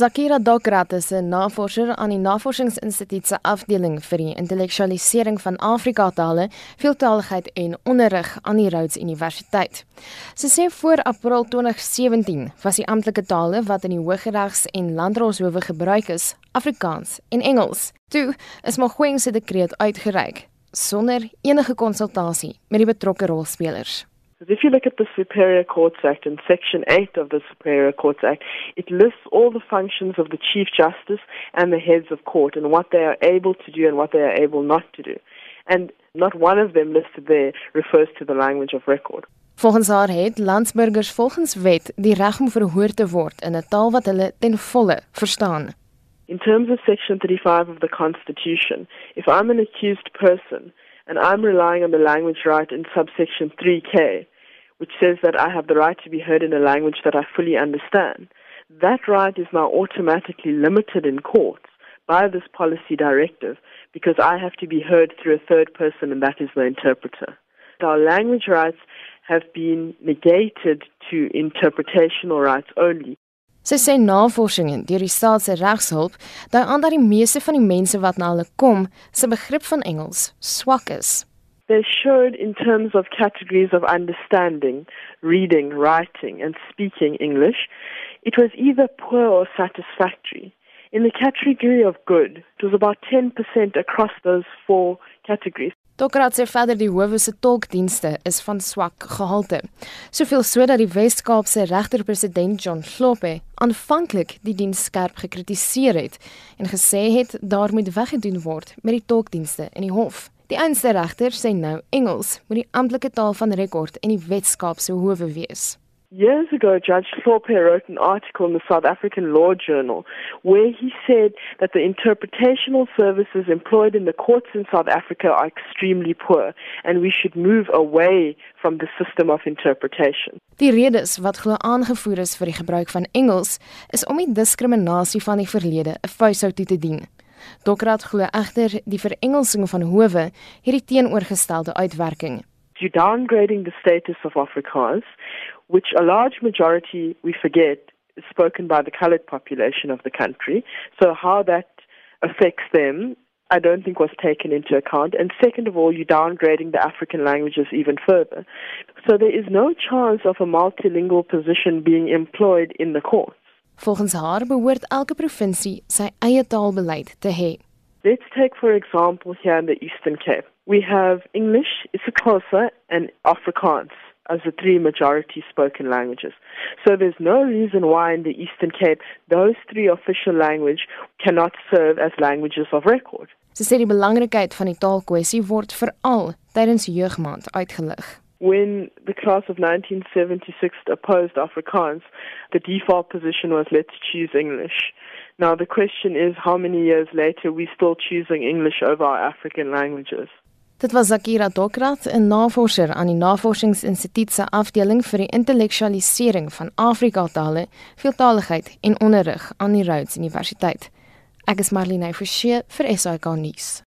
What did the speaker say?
Zakira Dokrat is 'n navorser aan die Navorsingsinstituut se afdeling vir die intellektualisering van Afrika-tale, veeltaaligheid en onderrig aan die Rhodes Universiteit. Sy sê voor April 2017 was die amptelike tale wat in die Hooggeregs en Landdroshowe gebruik is, Afrikaans en Engels. Toe is Magweng se dekreet uitgereik sonder enige konsultasie met die betrokke rolspelers. If you look at the Superior Courts Act and Section 8 of the Superior Courts Act, it lists all the functions of the Chief Justice and the heads of court and what they are able to do and what they are able not to do. And not one of them listed there refers to the language of record. Volgens haar het landsburgers volgens wet die reg om verhoor te word in 'n taal wat hulle ten volle verstaan. In terms of Section 35 of the Constitution, if I'm an accused person and I'm relying on the language right in subsection 3K, which says that I have the right to be heard in a language that I fully understand. That right is now automatically limited in courts by this policy directive because I have to be heard through a third person, and that is the interpreter. Our language rights have been negated to interpretational rights only. Sy sê navorsing deur die staat se regshulp dui aan dat die meeste van die mense wat na hulle kom, se begrip van Engels swak is. They showed in terms of categories of understanding, reading, writing and speaking English, it was either poor or satisfactory. In the category of good, it was about 10% across those four categories. Dokrat sê verder die howe se tolkdienste is van swak gehalte. Soveel so dat die Wes-Kaapse regter-president John Slope aanvanklik die diens skerp gekritiseer het en gesê het daar moet weggedoen word met die tolkdienste in die hof. Die einste regter sê nou Engels moet die amptelike taal van rekord in die Wes-Kaapse howe wees. Years ago, Judge Thorpe wrote an article in the South African Law Journal where he said that the interpretational services employed in the courts in South Africa are extremely poor and we should move away from the system of interpretation. Die redes wat glo aangevoer is vir die gebruik van Engels is om die diskriminasie van die verlede 'n vuishou toe te dien. Dokrat glo egter die verengelsing van howe hierdie teenoorgestelde uitwerking. You downgrading the status of Afrikaans which a large majority, we forget, is spoken by the colored population of the country. So how that affects them, I don't think was taken into account. And second of all, you're downgrading the African languages even further. So there is no chance of a multilingual position being employed in the courts. Volgens haar behoort elke provinsie sy eie taalbeleid te hê. Let's take for example here in the Eastern Cape. We have English, isiXhosa and Afrikaans as the three majority spoken languages. So there's no reason why in the Eastern Cape those three official language cannot serve as languages of record. Sy sê die belangrikheid van die taalkwessie word veral tydens jeugmaand uitgelig. When the class of 1976 opposed Afrikaans, the default position was let's choose English. Now the question is how many years later we still choosing English over our African languages. Dit was Akira Dokrat, 'n navorser aan die Navorsingsinstituut se afdeling vir die intellektualisering van Afrika-tale, veeltaaligheid en onderrig aan die Rhodes Universiteit. Ek is Marlene Forsie vir SAK nuus.